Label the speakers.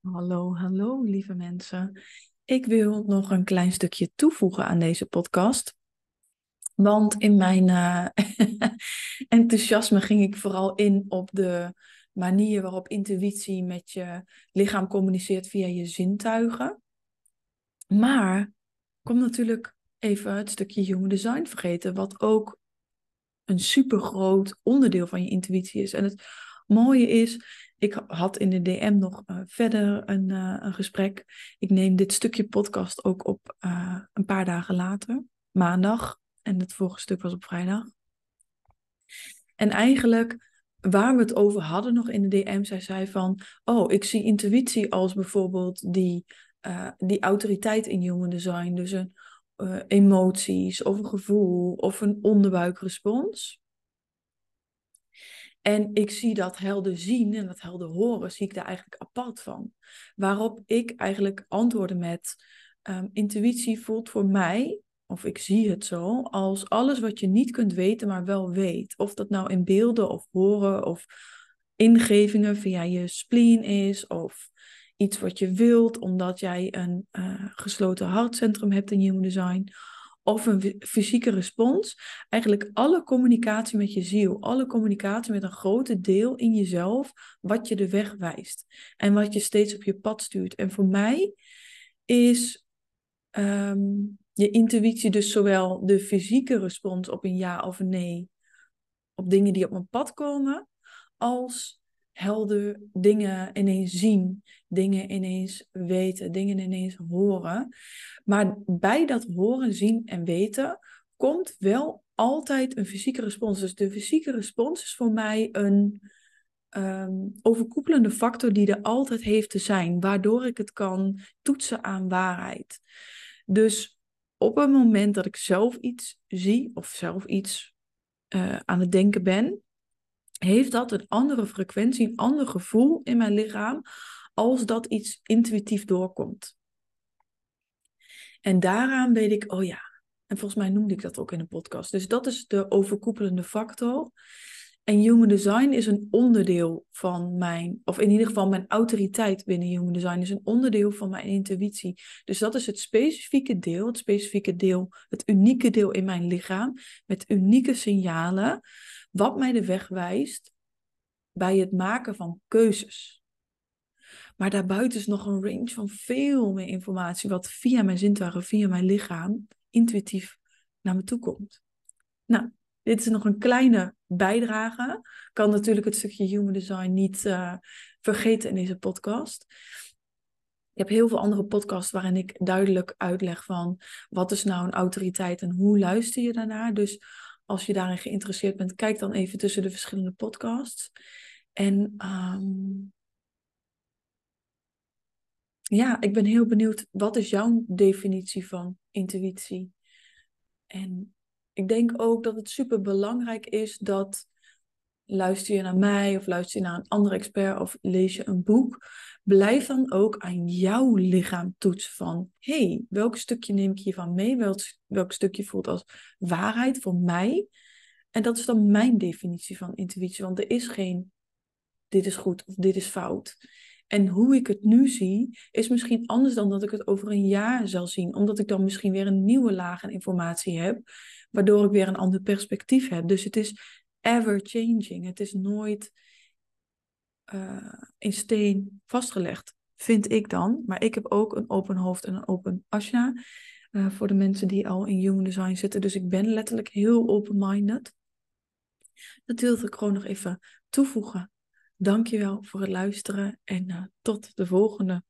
Speaker 1: Hallo, hallo lieve mensen. Ik wil nog een klein stukje toevoegen aan deze podcast. Want in mijn uh, enthousiasme ging ik vooral in op de manier waarop intuïtie met je lichaam communiceert via je zintuigen. Maar kom natuurlijk even het stukje human design vergeten, wat ook een super groot onderdeel van je intuïtie is. En het mooie is, ik had in de DM nog uh, verder een, uh, een, gesprek. Ik neem dit stukje podcast ook op uh, een paar dagen later, maandag. En het vorige stuk was op vrijdag. En eigenlijk, waar we het over hadden nog in de DM, zij van, oh, ik zie intuïtie als bijvoorbeeld die, die autoriteit in human design. Dus een emoties of een gevoel of een onderbuikrespons. En ik zie dat helder zien en dat helder horen, zie ik daar eigenlijk apart van. Waarop ik eigenlijk antwoordde met, um, intuïtie voelt voor mij, of ik zie het zo, als alles wat je niet kunt weten, maar wel weet. Of dat nou in beelden of horen of ingevingen via je spleen is, of iets wat je wilt, omdat jij een uh, gesloten hartcentrum hebt in Human Design of een fysieke respons. Eigenlijk alle communicatie met je ziel, alle communicatie met een grote deel in jezelf, wat je de weg wijst en wat je steeds op je pad stuurt. En voor mij is ehm, je intuïtie dus zowel de fysieke respons op een ja of een nee, op dingen die op mijn pad komen, als helder dingen ineens zien, dingen ineens weten, dingen ineens horen. Maar bij dat horen, zien en weten komt wel altijd een fysieke respons. Dus de fysieke respons is voor mij een um, overkoepelende factor die er altijd heeft te zijn, waardoor ik het kan toetsen aan waarheid. Dus op het moment dat ik zelf iets zie of zelf iets uh, aan het denken ben, heeft dat een andere frequentie, een ander gevoel in mijn lichaam, als dat iets intuïtief doorkomt. En daaraan weet ik, oh ja, en volgens mij noemde ik dat ook in een podcast. Dus dat is de overkoepelende factor. En human design is een onderdeel van mijn, of in ieder geval mijn autoriteit binnen human design is een onderdeel van mijn intuïtie. Dus dat is het specifieke deel, het specifieke deel, het unieke deel in mijn lichaam, met unieke signalen, wat mij de weg wijst bij het maken van keuzes. Maar daarbuiten is nog een range van veel meer informatie, wat via mijn zintuigen, via mijn lichaam, intuïtief naar me toe komt. Nou, dit is nog een kleine bijdrage. Ik kan natuurlijk het stukje human design niet uh, vergeten in deze podcast. Ik heb heel veel andere podcasts waarin ik duidelijk uitleg van wat is nou een autoriteit en hoe luister je daarnaar. Dus als je daarin geïnteresseerd bent, kijk dan even tussen de verschillende podcasts. En um, ja, ik ben heel benieuwd, wat is jouw definitie van intuïtie? En ik denk ook dat het super belangrijk is dat luister je naar mij of luister je naar een andere expert of lees je een boek, blijf dan ook aan jouw lichaam toetsen van, hey, welk stukje neem ik hiervan mee? Welk, welk stukje voelt als waarheid voor mij? En dat is dan mijn definitie van intuïtie, want er is geen dit is goed of dit is fout. En hoe ik het nu zie, is misschien anders dan dat ik het over een jaar zal zien. Omdat ik dan misschien weer een nieuwe laag aan informatie heb, waardoor ik weer een ander perspectief heb. Dus het is ever changing. Het is nooit uh, in steen vastgelegd, vind ik dan. Maar ik heb ook een open hoofd en een open asja. Uh, voor de mensen die al in human design zitten. Dus ik ben letterlijk heel open-minded. Dat wilde ik gewoon nog even toevoegen. Dankjewel voor het luisteren en uh, tot de volgende.